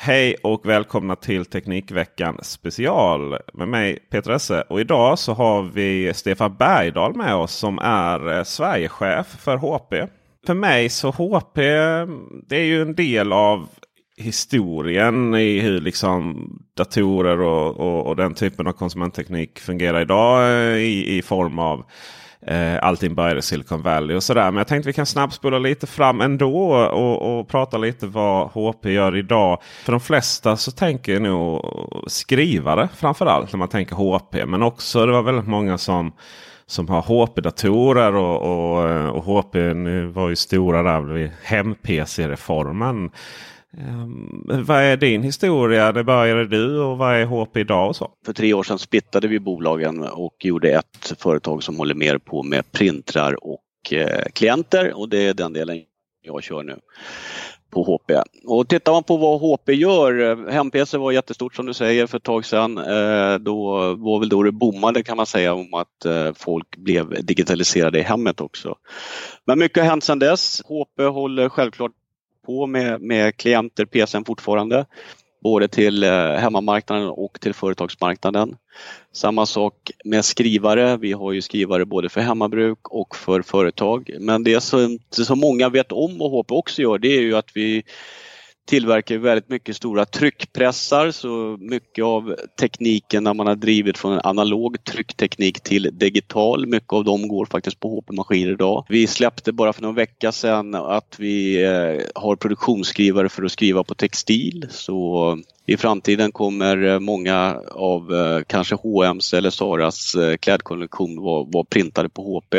Hej och välkomna till Teknikveckan special med mig Peter Esse. Och idag så har vi Stefan Bergdahl med oss som är eh, Sverigechef för HP. För mig så HP det är ju en del av historien i hur liksom datorer och, och, och den typen av konsumentteknik fungerar idag eh, i, i form av Eh, allting började i Silicon Valley och sådär. Men jag tänkte vi kan snabbspola lite fram ändå och, och prata lite vad HP gör idag. För de flesta så tänker jag nog skrivare framförallt när man tänker HP. Men också det var väldigt många som som har HP-datorer och, och, och HP var ju stora där vid hem-PC-reformen. Um, vad är din historia? Det började du och vad är HP idag? Och så? För tre år sedan splittade vi bolagen och gjorde ett företag som håller mer på med printrar och eh, klienter och det är den delen jag kör nu på HP. Och tittar man på vad HP gör, eh, hem-PC var jättestort som du säger för ett tag sedan. Eh, då var väl då det bommade kan man säga om att eh, folk blev digitaliserade i hemmet också. Men mycket har hänt sedan dess. HP håller självklart på med, med klienter, PSM fortfarande. Både till eh, hemmamarknaden och till företagsmarknaden. Samma sak med skrivare. Vi har ju skrivare både för hemmabruk och för företag. Men det som, som många vet om och HP också gör det är ju att vi tillverkar väldigt mycket stora tryckpressar så mycket av tekniken när man har drivit från en analog tryckteknik till digital, mycket av dem går faktiskt på HP-maskiner idag. Vi släppte bara för någon vecka sedan att vi eh, har produktionsskrivare för att skriva på textil så i framtiden kommer eh, många av eh, kanske H&M's eller Saras klädkollektion vara, vara printade på HP.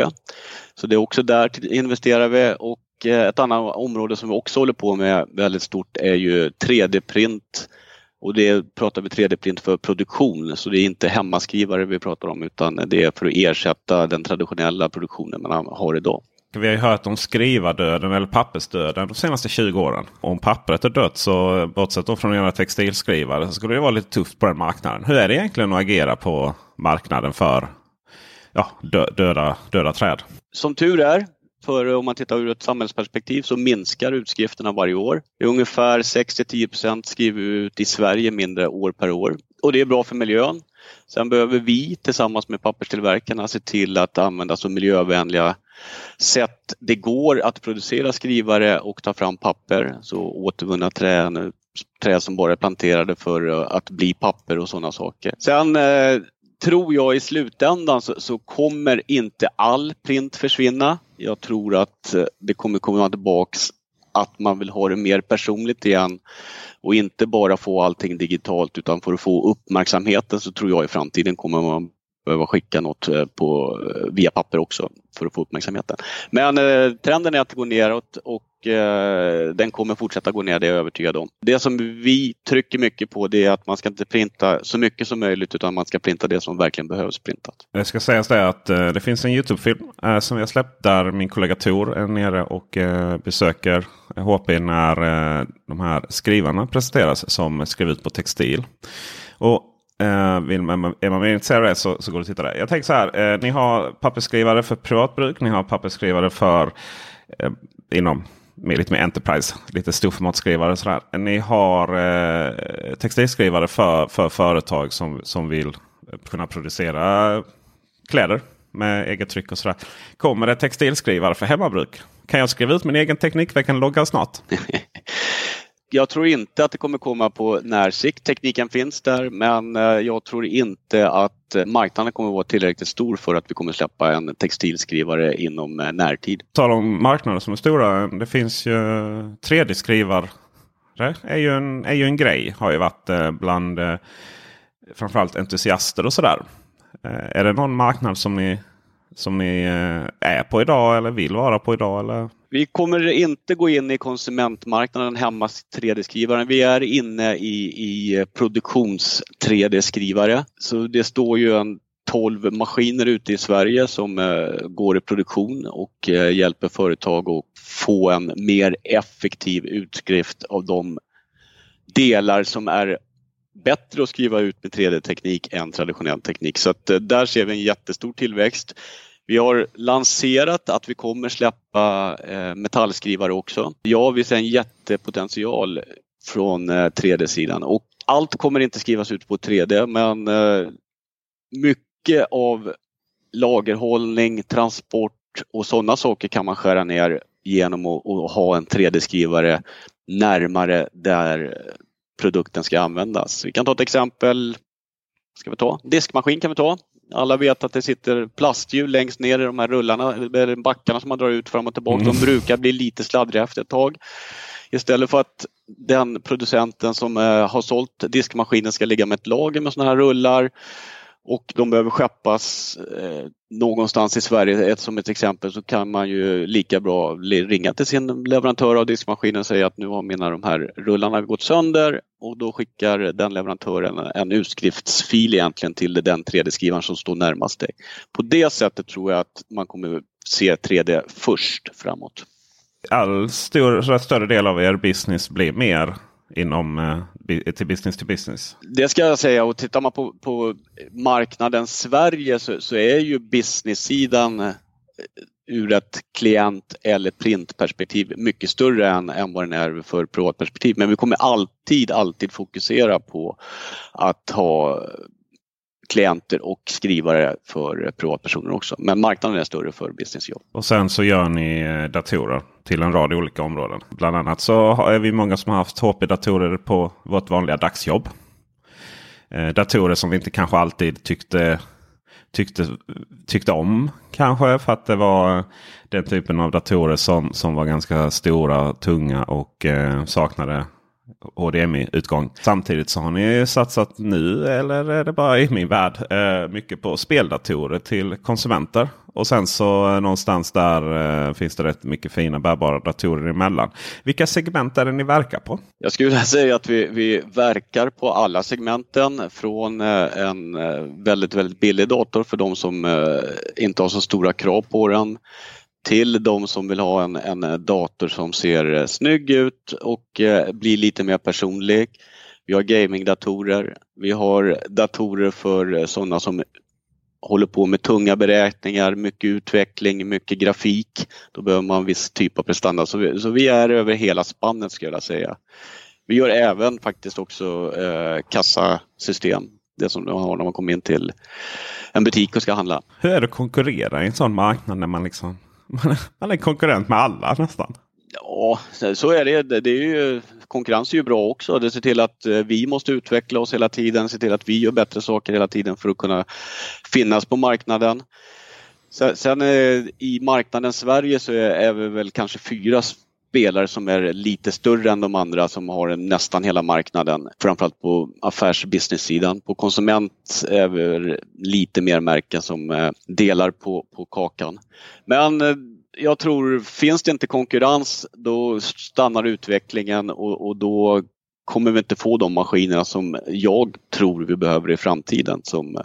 Så det är också där investerar vi och Eh, ett annat område som vi också håller på med väldigt stort är ju 3D-print. Och det pratar vi 3D-print för produktion, så det är inte hemmaskrivare vi pratar om utan det är för att ersätta den traditionella produktionen man har idag. Vi har ju hört om skrivardöden eller pappersdöden de senaste 20 åren. Om pappret är dött så bortsett då från göra textilskrivare så skulle det vara lite tufft på den marknaden. Hur är det egentligen att agera på marknaden för ja, döda, döda träd? Som tur är för om man tittar ur ett samhällsperspektiv så minskar utskrifterna varje år. Det är ungefär 6-10% skriver vi ut i Sverige mindre år per år. Och det är bra för miljön. Sen behöver vi tillsammans med papperstillverkarna se till att använda så miljövänliga sätt det går att producera skrivare och ta fram papper. Så återvunna träd, träd som bara är planterade för eh, att bli papper och sådana saker. Sen eh, tror jag i slutändan så, så, kommer inte all print försvinna. Jag tror att eh, det kommer komma tillbaks att man vill ha det mer personligt igen och inte bara få allting digitalt utan för att få uppmärksamheten så tror jag i framtiden kommer man behöva skicka något eh, på, eh, via papper också för att få uppmärksamheten. Men eh, trenden är att det går neråt och och eh, den kommer fortsätta gå ner, det är jag övertygad om. Det som vi trycker mycket på det är att man ska inte printa så mycket som möjligt utan man ska printa det som verkligen behövs printat. Det ska sägas det att eh, det finns en Youtube-film eh, som vi har släppt där min kollega Tor är nere och eh, besöker HP när eh, de här skrivarna presenteras som skriver ut på textil. Och Uh, vill man, är man mer intresserad av det så, så går det att titta där. Jag tänker så här. Eh, ni har pappersskrivare för privatbruk. Ni har pappersskrivare för eh, inom med lite mer Enterprise. Lite storformatskrivare. Sådär. Ni har eh, textilskrivare för, för företag som, som vill kunna producera kläder med eget tryck och sådär. Kommer det textilskrivare för hemmabruk? Kan jag skriva ut min egen Teknikveckan-logga snart? jag tror inte att det kommer komma på närsikt. Tekniken finns där men eh, jag tror inte att marknaden kommer vara tillräckligt stor för att vi kommer släppa en textilskrivare inom eh, närtid. Tal om marknader som är stora. Det finns ju 3D-skrivare. Det är ju, en, är ju en grej. Har ju varit eh, bland framförallt entusiaster och sådär. Är det någon marknad som ni som ni är på idag eller vill vara på idag? Eller? Vi kommer inte gå in i konsumentmarknaden hemma 3D-skrivaren. Vi är inne i, i produktions 3D-skrivare. Så det står ju en 12 maskiner ute i Sverige som eh, går i produktion och eh, hjälper företag att få en mer effektiv utskrift av de delar som är bättre att skriva ut med 3D-teknik än traditionell teknik. Så att, eh, där ser vi en jättestor tillväxt. Vi har lanserat att vi kommer släppa eh, metallskrivare också. Ja, vi ser en jättepotential från eh, 3D-sidan och allt kommer inte skrivas ut på 3D men eh, mycket av lagerhållning, transport och sådana saker kan man skära ner genom att, att ha en 3D-skrivare närmare där produkten ska användas. Vi kan ta ett exempel. Ska vi ta? Diskmaskin kan vi ta. Alla vet att det sitter plasthjul längst ner i de här rullarna, eller backarna som man drar ut fram och tillbaka. Mm. De brukar bli lite sladdriga efter ett tag. Istället för att den producenten som eh, har sålt diskmaskinen ska ligga med ett lager med sådana här rullar och de behöver skeppas eh, någonstans i Sverige, ett, som ett exempel, så kan man ju lika bra ringa till sin leverantör av diskmaskinen och säga att nu har mina de här rullarna gått sönder och då skickar den leverantören en utskriftsfil egentligen till den 3D-skrivaren som står närmast dig. På det sättet tror jag att man kommer se 3D först framåt. All stor, större del av er business blir mer inom eh, till business to business? Det ska jag säga och tittar man på, på marknaden Sverige så, så är ju business-sidan eh, ur ett klient eller printperspektiv mycket större än, än vad den är för privatperspektiv. Men vi kommer alltid, alltid fokusera på att ha klienter och skrivare för privatpersoner också. Men marknaden är större för businessjobb. Och sen så gör ni eh, datorer till en rad olika områden. Bland annat så är vi många som har haft HP-datorer på vårt vanliga dagsjobb. Eh, datorer som vi inte kanske alltid tyckte, tyckte, tyckte om. Kanske för att det var den typen av datorer som, som var ganska stora, tunga och eh, saknade HDMI-utgång. Samtidigt så har ni satsat nu, eller är det bara i min värld, eh, mycket på speldatorer till konsumenter. Och sen så eh, någonstans där eh, finns det rätt mycket fina bärbara datorer emellan. Vilka segment är det ni verkar på? Jag skulle säga att vi, vi verkar på alla segmenten från en väldigt, väldigt billig dator för de som inte har så stora krav på den till de som vill ha en, en dator som ser eh, snygg ut och eh, blir lite mer personlig. Vi har gamingdatorer. Vi har datorer för eh, sådana som håller på med tunga beräkningar, mycket utveckling, mycket grafik. Då behöver man en viss typ av prestanda. Så vi, så vi är över hela spannet skulle jag säga. Vi gör även faktiskt också eh, kassasystem. Det som de har när man kommer in till en butik och ska handla. Hur är det att konkurrera i en sån marknad när man liksom man är konkurrent med alla nästan. Ja, så är det. det är ju, konkurrens är ju bra också. Det ser till att eh, vi måste utveckla oss hela tiden, se till att vi gör bättre saker hela tiden för att kunna finnas på marknaden. Sen sen i marknaden Sverige så är vi väl kanske fyra spelare som är lite större än de andra som har nästan hela marknaden. Framförallt på affärs business-sidan. På konsument är vi lite mer märken som eh, delar på, på kakan. Men eh, jag tror, finns det inte konkurrens då stannar utvecklingen och, och då kommer vi inte få de maskinerna som jag tror vi behöver i framtiden som eh,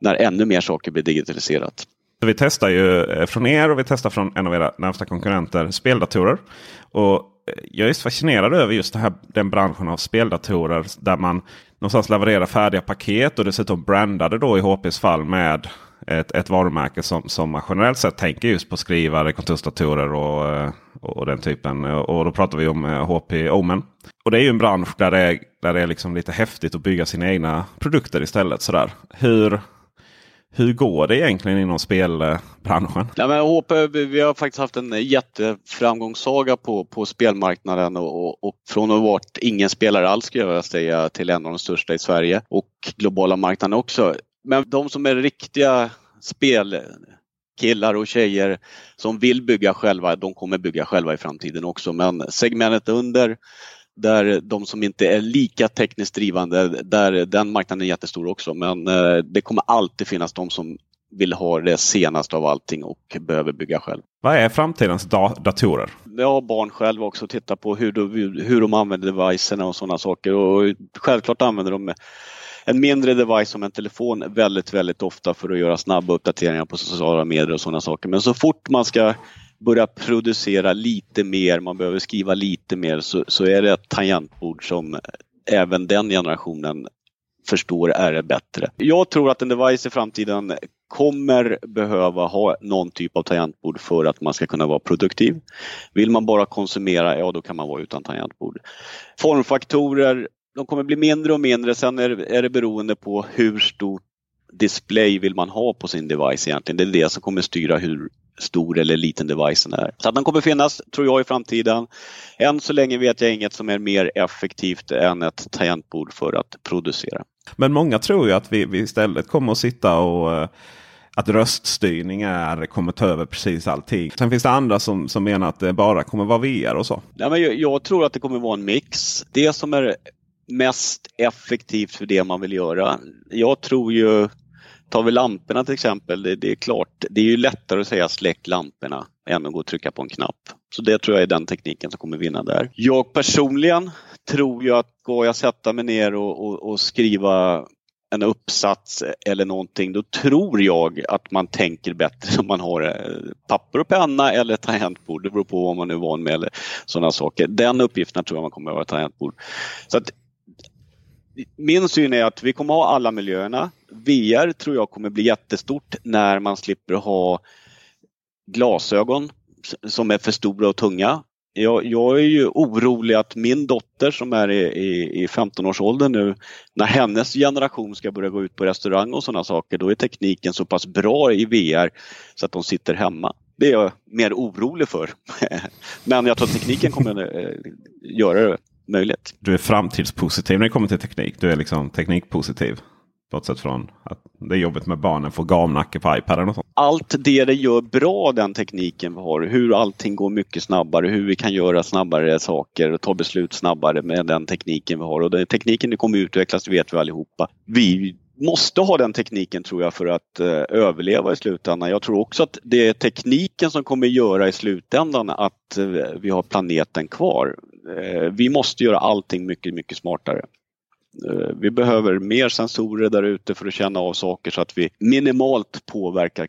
när ännu mer saker blir digitaliserat. Vi testar ju eh, från er och vi testar från en av era närmsta konkurrenter speldatorer. Och eh, jag är fascinerad över just här, den branschen av speldatorer där man någonstans levererar färdiga paket och dessutom brandade då i HPs fall med ett, ett varumärke som, som man generellt sett tänker just på skrivare, kontorsdatorer och, eh, och den typen. Och då pratar vi om HP Omen. Och det är ju en bransch där det är, där det är liksom lite häftigt att bygga sina egna produkter istället. Sådär. Hur, hur går det egentligen inom spelbranschen? Ja, men HP, vi har faktiskt haft en jätteframgångssaga på, på spelmarknaden och, och, och från att ha varit ingen spelare alls skulle jag säga till en av de största i Sverige och globala marknaden också. Men de som är riktiga spelkillar och tjejer som vill bygga själva, de kommer bygga själva i framtiden också. Men segmentet under där de som inte är lika tekniskt drivande, där den marknaden är jättestor också. Men eh, det kommer alltid finnas de som vill ha det senaste av allting och behöver bygga själv. Vad är framtidens da datorer? Jag har barn själv också och tittar på hur de, hur de använder devicerna och sådana saker. Och självklart använder de en mindre device som en telefon väldigt, väldigt ofta för att göra snabba uppdateringar på sociala medier och sådana saker. Men så fort man ska börja producera lite mer, man behöver skriva lite mer så, så är det ett tangentbord som även den generationen förstår är det bättre. Jag tror att en device i framtiden kommer behöva ha någon typ av tangentbord för att man ska kunna vara produktiv. Vill man bara konsumera, ja då kan man vara utan tangentbord. Formfaktorer, de kommer bli mindre och mindre. Sen är, är det beroende på hur stort display vill man ha på sin device egentligen. Det är det som kommer styra hur stor eller liten devicen är. Så att den kommer finnas, tror jag, i framtiden. Än så länge vet jag inget som är mer effektivt än ett tangentbord för att producera. Men många tror ju att vi, vi istället kommer att sitta och eh, att röststyrning är, kommer ta över precis allting. Sen finns det andra som, som menar att det bara kommer vara VR och så. Ja, men jag, jag tror att det kommer vara en mix. Det som är mest effektivt för det man vill göra. Jag tror ju Tar vi lamporna till exempel, det, det, är klart, det är ju lättare att säga släck lamporna än att gå och trycka på en knapp. Så det tror jag är den tekniken som kommer vinna där. Jag personligen tror ju att går jag sätta mig ner och, och, och skriva en uppsats eller någonting, då tror jag att man tänker bättre om man har eh, papper och penna eller tangentbord. Det beror på vad man är van med eller sådana saker. Den uppgiften tror jag man kommer att ha tangentbord. Så att min syn är att vi kommer ha alla miljöerna. VR tror jag kommer bli jättestort när man slipper ha glasögon som är för stora och tunga. Jag, jag är ju orolig att min dotter som är i, i, i 15-årsåldern nu, när hennes generation ska börja gå ut på restaurang och sådana saker, då är tekniken så pass bra i VR så att de sitter hemma. Det är jag mer orolig för. Men jag tror att tekniken kommer eh, göra det möjligt. Du är framtidspositiv när det kommer till teknik. Du är liksom teknikpositiv. Bortsett från att det är jobbigt med barnen får gamnacke på iPaden och sånt. Allt det det gör bra den tekniken vi har, hur allting går mycket snabbare, hur vi kan göra snabbare saker och ta beslut snabbare med den tekniken vi har. Och den tekniken kommer utvecklas, det vet vi allihopa. Vi måste ha den tekniken tror jag för att eh, överleva i slutändan. Jag tror också att det är tekniken som kommer göra i slutändan att eh, vi har planeten kvar. Eh, vi måste göra allting mycket, mycket smartare. Eh, vi behöver mer sensorer där ute för att känna av saker så att vi minimalt påverkar.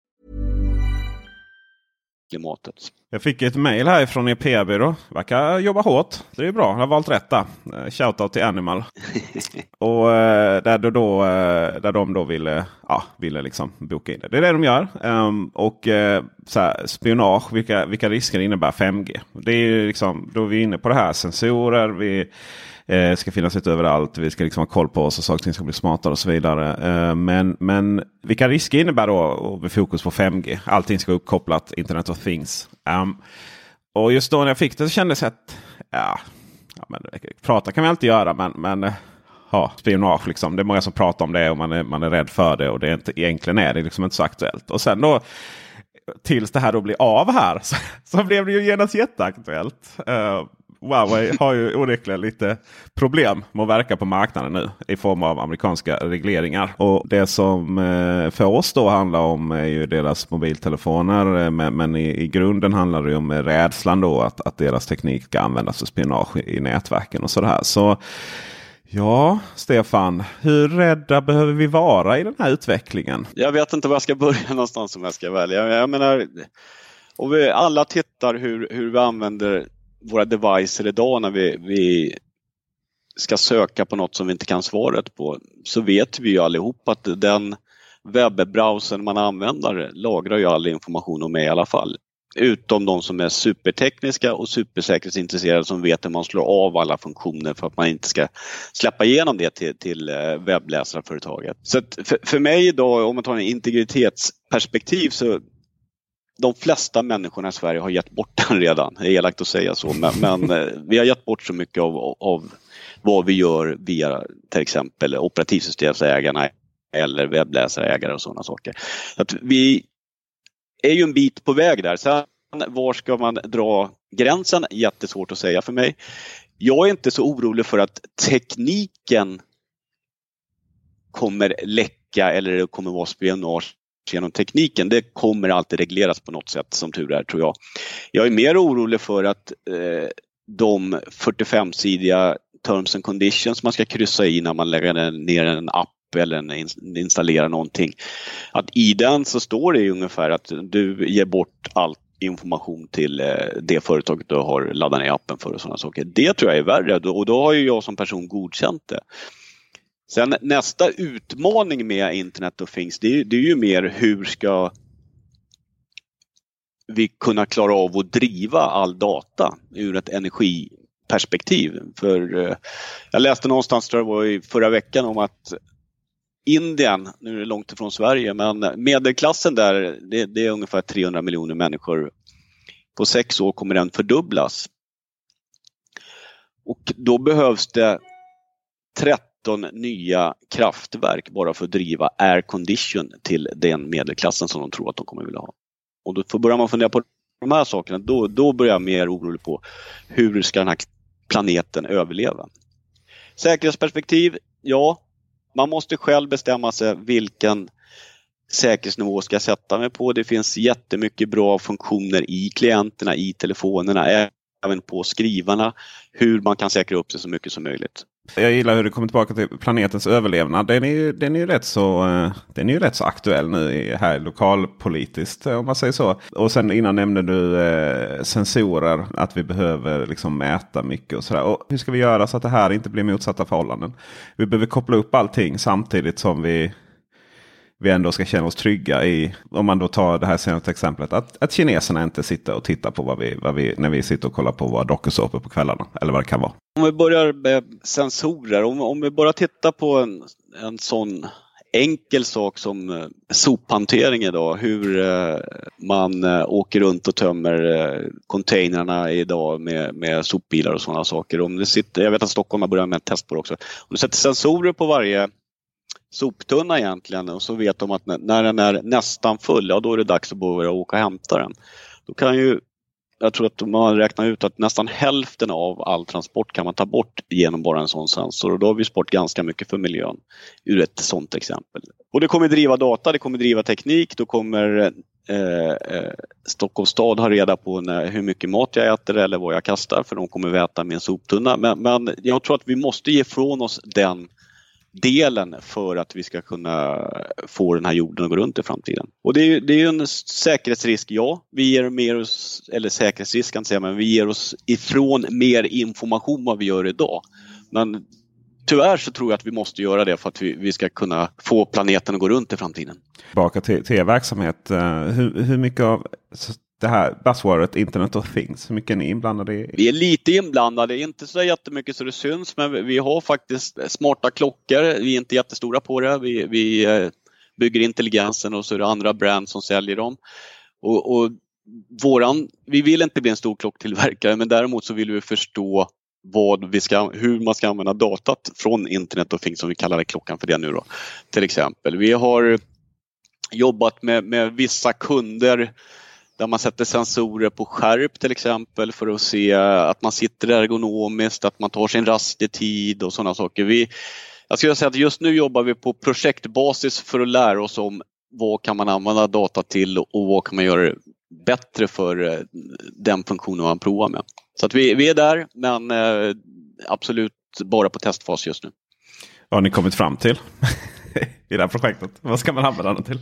Klimatet. Jag fick ett mail här från er PR-byrå. Verkar jobba hårt. Det är bra. Jag har valt rätt där. Eh, Shoutout till Animal. och eh, där, då, då, eh, där de då ville, ja, ville liksom boka in det. Det är det de gör. Um, och så här, spionage, vilka, vilka risker innebär 5G? Det är liksom, då är vi inne på det här. Sensorer, vi eh, ska finnas lite överallt. Vi ska liksom ha koll på oss och saker och ting ska bli smartare och så vidare. Eh, men, men vilka risker innebär då med fokus på 5G? Allting ska uppkopplat, Internet of Things. Um, och just då när jag fick det så kändes det att ja, ja, men, prata kan vi alltid göra men, men eh, ja, spionage liksom. Det är många som pratar om det och man är, man är rädd för det. Och det är inte, egentligen är det liksom inte så aktuellt. Och sen då tills det här då blir av här så, så blev det ju genast jätteaktuellt. Uh, Huawei har ju onekligen lite problem med att verka på marknaden nu i form av amerikanska regleringar. Och Det som eh, för oss då handlar om är ju deras mobiltelefoner. Eh, men, men i, i, grunden handlar det om eh, rädslan då att, att deras teknik ska användas för spionage i, nätverken och sådär. Så Ja, Stefan, hur rädda behöver vi vara i den här utvecklingen? Jag vet inte var jag ska börja någonstans om jag ska välja. Jag menar, om vi alla tittar hur, hur vi använder våra devices idag när vi, vi ska söka på något som vi inte kan svaret på så vet vi ju allihop att den webbrowsern man använder lagrar ju all information om mig i alla fall. Utom de som är supertekniska och supersäkerhetsintresserade som vet hur man slår av alla funktioner för att man inte ska släppa igenom det till, till eh, webbläsarföretaget. Så för, för mig idag, om man tar en integritetsperspektiv så de flesta människorna i Sverige har gett bort den redan. Det är elakt att säga så, men, men eh, vi har gett bort så mycket av, av vad vi gör via till exempel operativsystemsägarna eller webbläsarägare och sådana saker. Så att vi är ju en bit på väg där. Sen var ska man dra gränsen? Jättesvårt att säga för mig. Jag är inte så orolig för att tekniken kommer läcka eller det kommer vara spionage genom tekniken. Det kommer alltid regleras på något sätt som tur är tror jag. Jag är mer orolig för att eh, de 45-sidiga terms and conditions man ska kryssa i när man lägger ner en app eller en, installerar någonting. Att i den så står det ungefär att du ger bort all information till eh, det företaget du har laddat ner appen för och sådana saker. Det tror jag är värre och då har ju jag som person godkänt det. Sen nästa utmaning med Internet of Things det är, det är ju mer hur ska vi kunna klara av att driva all data ur ett energiperspektiv. För eh, jag läste någonstans, tror jag var i förra veckan, om att Indien, nu är det långt ifrån Sverige, men medelklassen där det, det är ungefär 300 miljoner människor. På sex år kommer den fördubblas. Och då behövs det 13 nya kraftverk bara för att driva aircondition till den medelklassen som de tror att de kommer vilja ha. Och då börjar man fundera på de här sakerna, då, då börjar jag mer orolig på hur ska den här planeten överleva? Säkerhetsperspektiv, ja, man måste själv bestämma sig vilken säkerhetsnivå ska jag sätta mig på. Det finns jättemycket bra funktioner i klienterna, i telefonerna, även på skrivarna, hur man kan säkra upp sig så mycket som möjligt. Jag gillar hur du kommer tillbaka till planetens överlevnad. Den är ju, den är ju, rätt, så, eh, den är ju rätt så aktuell nu här lokalpolitiskt eh, om man säger så. Och sen innan nämnde du eh, sensorer. Att vi behöver liksom mäta mycket och sådär. Och hur ska vi göra så att det här inte blir motsatta förhållanden? Vi behöver koppla upp allting samtidigt som vi vi ändå ska känna oss trygga i, om man då tar det här senaste exemplet, att, att kineserna inte sitter och tittar på vad vi, vad vi, när vi sitter och kollar på våra dokusåpor på kvällarna. Eller vad det kan vara. Om vi börjar med sensorer, om, om vi bara tittar på en, en sån enkel sak som eh, sophantering idag. Hur eh, man eh, åker runt och tömmer containrarna idag med, med sopbilar och sådana saker. Om det sitter, jag vet att Stockholm har börjat med ett test på det också. Om du sätter sensorer på varje soptunna egentligen och så vet de att när den är nästan full, ja då är det dags att börja åka och hämta den. Då kan ju, jag tror att man räknar ut att nästan hälften av all transport kan man ta bort genom bara en sån sensor och då har vi sparat ganska mycket för miljön ur ett sånt exempel. Och det kommer driva data, det kommer driva teknik, då kommer Eh, eh, Stockholms stad ha reda på när, hur mycket mat jag äter eller vad jag kastar för de kommer äta min soptunna. Men, men jag tror att vi måste ge ifrån oss den delen för att vi ska kunna få den här jorden att gå runt i framtiden. Och det är, det är en säkerhetsrisk, ja. Vi ger mer oss, eller säkerhetsrisk kan jag säga, men vi ger oss ifrån mer information vad vi gör idag. Men tyvärr så tror jag att vi måste göra det för att vi, vi ska kunna få planeten att gå runt i framtiden. Tillbaka till, till er verksamhet. Eh, hur, hur mycket av det här buzzwordet Internet of Things? Hur mycket är ni inblandade i? Vi är lite inblandade, inte så jättemycket så det syns, men vi har faktiskt smarta klockor. Vi är inte jättestora på det. Vi, vi eh, bygger intelligensen och så är det andra brands som säljer dem. Och, och våran, vi vill inte bli en stor klocktillverkare, men däremot så vill vi förstå vad vi ska, hur man ska använda datat från Internet of Things, som vi kallar det klockan för det nu då. Till exempel. Vi har jobbat med, med vissa kunder där man sätter sensorer på skärp till exempel för att se att man sitter ergonomiskt, att man tar sin rast i tid och sådana saker. Vi, jag skulle säga att just nu jobbar vi på projektbasis för att lära oss om vad kan man använda data till och vad kan man göra bättre för eh, den funktionen man provar med. Så att vi, vi är där men eh, absolut bara på testfas just nu. Vad har ni kommit fram till i det här projektet? Vad ska man använda den till?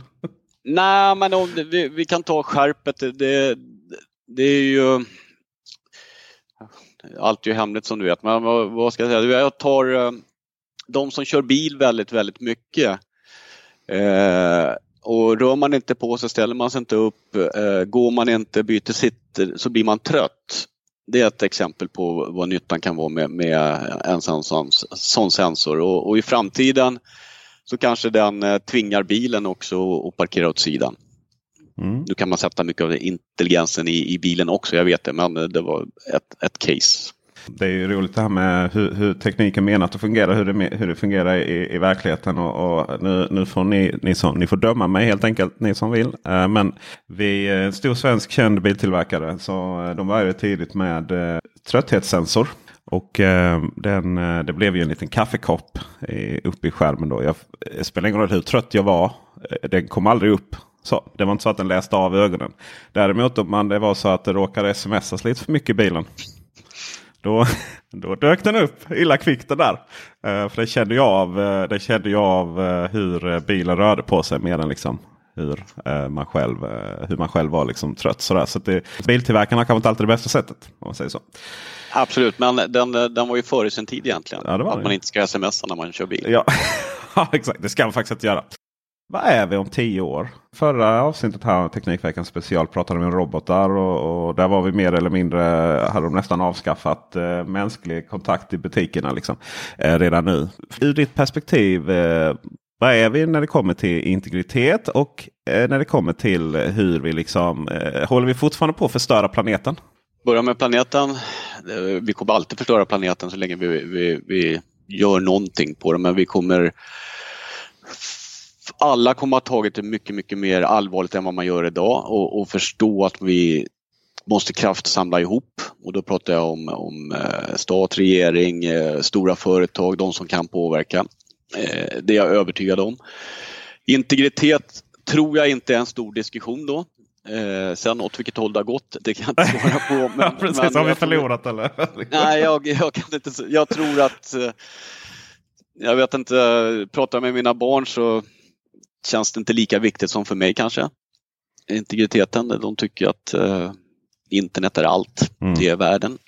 Nej, men om det, vi, vi, kan ta skärpet. Det, det är ju... Allt är ju hemligt som du vet, men vad, vad, ska jag säga? Jag tar eh, de som kör bil väldigt, väldigt mycket. Eh, och rör man inte på sig, ställer man sig inte upp, eh, går man inte, byter sitt, så blir man trött. Det är ett exempel på vad nyttan kan vara med, med en sån, sån, sån sensor och, och i framtiden så kanske den eh, tvingar bilen också att parkera åt sidan. Mm. Nu kan man sätta mycket av intelligensen i, i bilen också, jag vet det, men eh, det var ett, ett case. Det är ju roligt det här med hur, hur tekniken menat att fungera, hur det, hur det fungerar i, i verkligheten. Och, och, nu, nu får ni, ni, som, ni får döma mig helt enkelt, ni som vill. Uh, men vi är en stor svensk känd biltillverkare så de började tidigt med trötthetssensor. Och eh, den, eh, det blev ju en liten kaffekopp i, uppe i skärmen. Då. Jag, det spelar ingen roll hur trött jag var. Eh, den kom aldrig upp. Så, det var inte så att den läste av ögonen. Däremot om man, det var så att det råkade smsas lite för mycket i bilen. Då, då dök den upp illa kvickt den där. Uh, för det kände jag av, uh, det kände jag av uh, hur bilen rörde på sig mer än liksom hur, man, själv, hur man själv var liksom trött. Sådär. Så det, biltillverkarna kanske inte alltid det bästa sättet. Om man säger så. Absolut, men den, den var ju före sin tid egentligen. Ja, att det. man inte ska smsa när man kör bil. Ja, exakt. Det ska man faktiskt inte göra. Vad är vi om tio år? Förra avsnittet här Teknikveckan special pratade vi om robotar och, och, där var vi mer eller mindre, hade de nästan avskaffat eh, mänsklig kontakt i butikerna liksom, eh, redan nu. Ur ditt perspektiv, eh, Vad är vi när det kommer till integritet och eh, när det kommer till hur vi liksom eh, håller vi fortfarande på att förstöra planeten? Börja med planeten. Eh, vi kommer alltid förstöra planeten så länge vi, vi, vi gör någonting på den men vi kommer alla kommer att ha tagit det mycket, mycket mer allvarligt än vad man gör idag och, och förstå att vi måste kraftsamla ihop och då pratar jag om, om eh, stat, regering, eh, stora företag, de som kan påverka. Det är jag övertygad om. Integritet tror jag inte är en stor diskussion då. Eh, sen åt vilket håll det har gått, det kan jag inte svara på. Men, Precis, men har vi förlorat tror, eller? nej, jag, jag, kan inte, jag tror att eh, jag vet inte, pratar med mina barn så känns det inte lika viktigt som för mig kanske. Integriteten, de tycker att eh, internet är allt, mm. det är världen.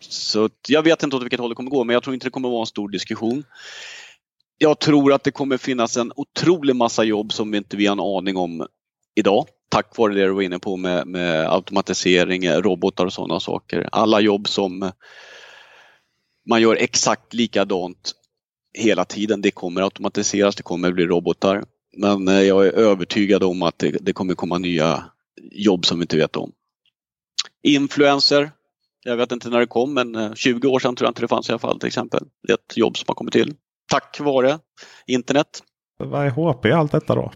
Så jag vet inte åt vilket håll det kommer gå men jag tror inte det kommer vara en stor diskussion. Jag tror att det kommer finnas en otrolig massa jobb som vi inte vi har en aning om idag. Tack vare det du var inne på med, med automatisering, robotar och sådana saker. Alla jobb som man gör exakt likadant hela tiden. Det kommer automatiseras, det kommer bli robotar. Men eh, jag är övertygad om att det, det kommer komma nya jobb som vi inte vet om. Influencer. Jag vet inte när det kom men eh, 20 år sedan tror jag inte det fanns i alla fall till exempel. Det är ett jobb som har kommit till tack vare internet. Vad är HP i allt detta då?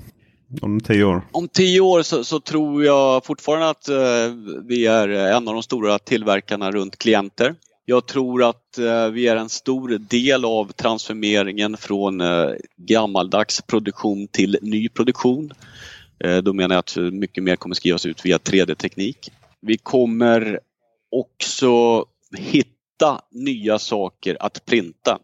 Om tio år? Om tio år så, så tror jag fortfarande att eh, vi är en av de stora tillverkarna runt klienter. Jag tror att eh, vi är en stor del av transformeringen från eh, gammaldags produktion till ny produktion. Eh, då menar jag att mycket mer kommer skrivas ut via 3D-teknik. Vi kommer också hitta nya saker att printa.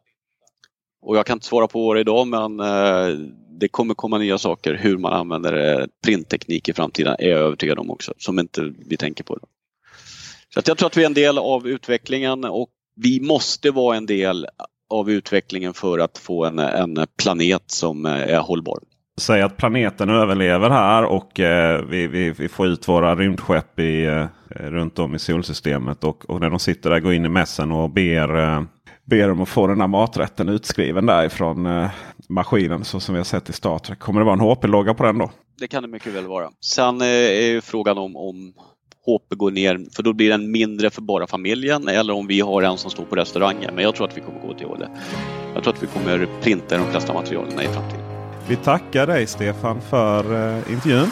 Och jag kan inte svara på det idag men eh, det kommer komma nya saker hur man använder eh, printteknik i framtiden är jag övertygad om också som inte vi tänker på. Så jag tror att vi är en del av utvecklingen och vi måste vara en del av utvecklingen för att få en, en planet som eh, är hållbar. Säg att planeten överlever här och eh, vi, vi, vi, får ut våra rymdskepp i, eh, runt om i solsystemet. Och, och när de sitter där går in i mässen och ber, eh, ber dem att få den här maträtten utskriven därifrån eh, maskinen så som vi har sett i Star Trek. Kommer det vara en HP-logga på den då? Det kan det mycket väl vara. Sen eh, är ju frågan om, om HP går ner, för då blir den mindre för bara familjen eller om vi har en som står på restaurangen. Men jag tror att vi kommer gå till det. Jag tror att vi kommer printa de flesta materialen i framtiden. Vi tackar dig Stefan för uh, intervjun.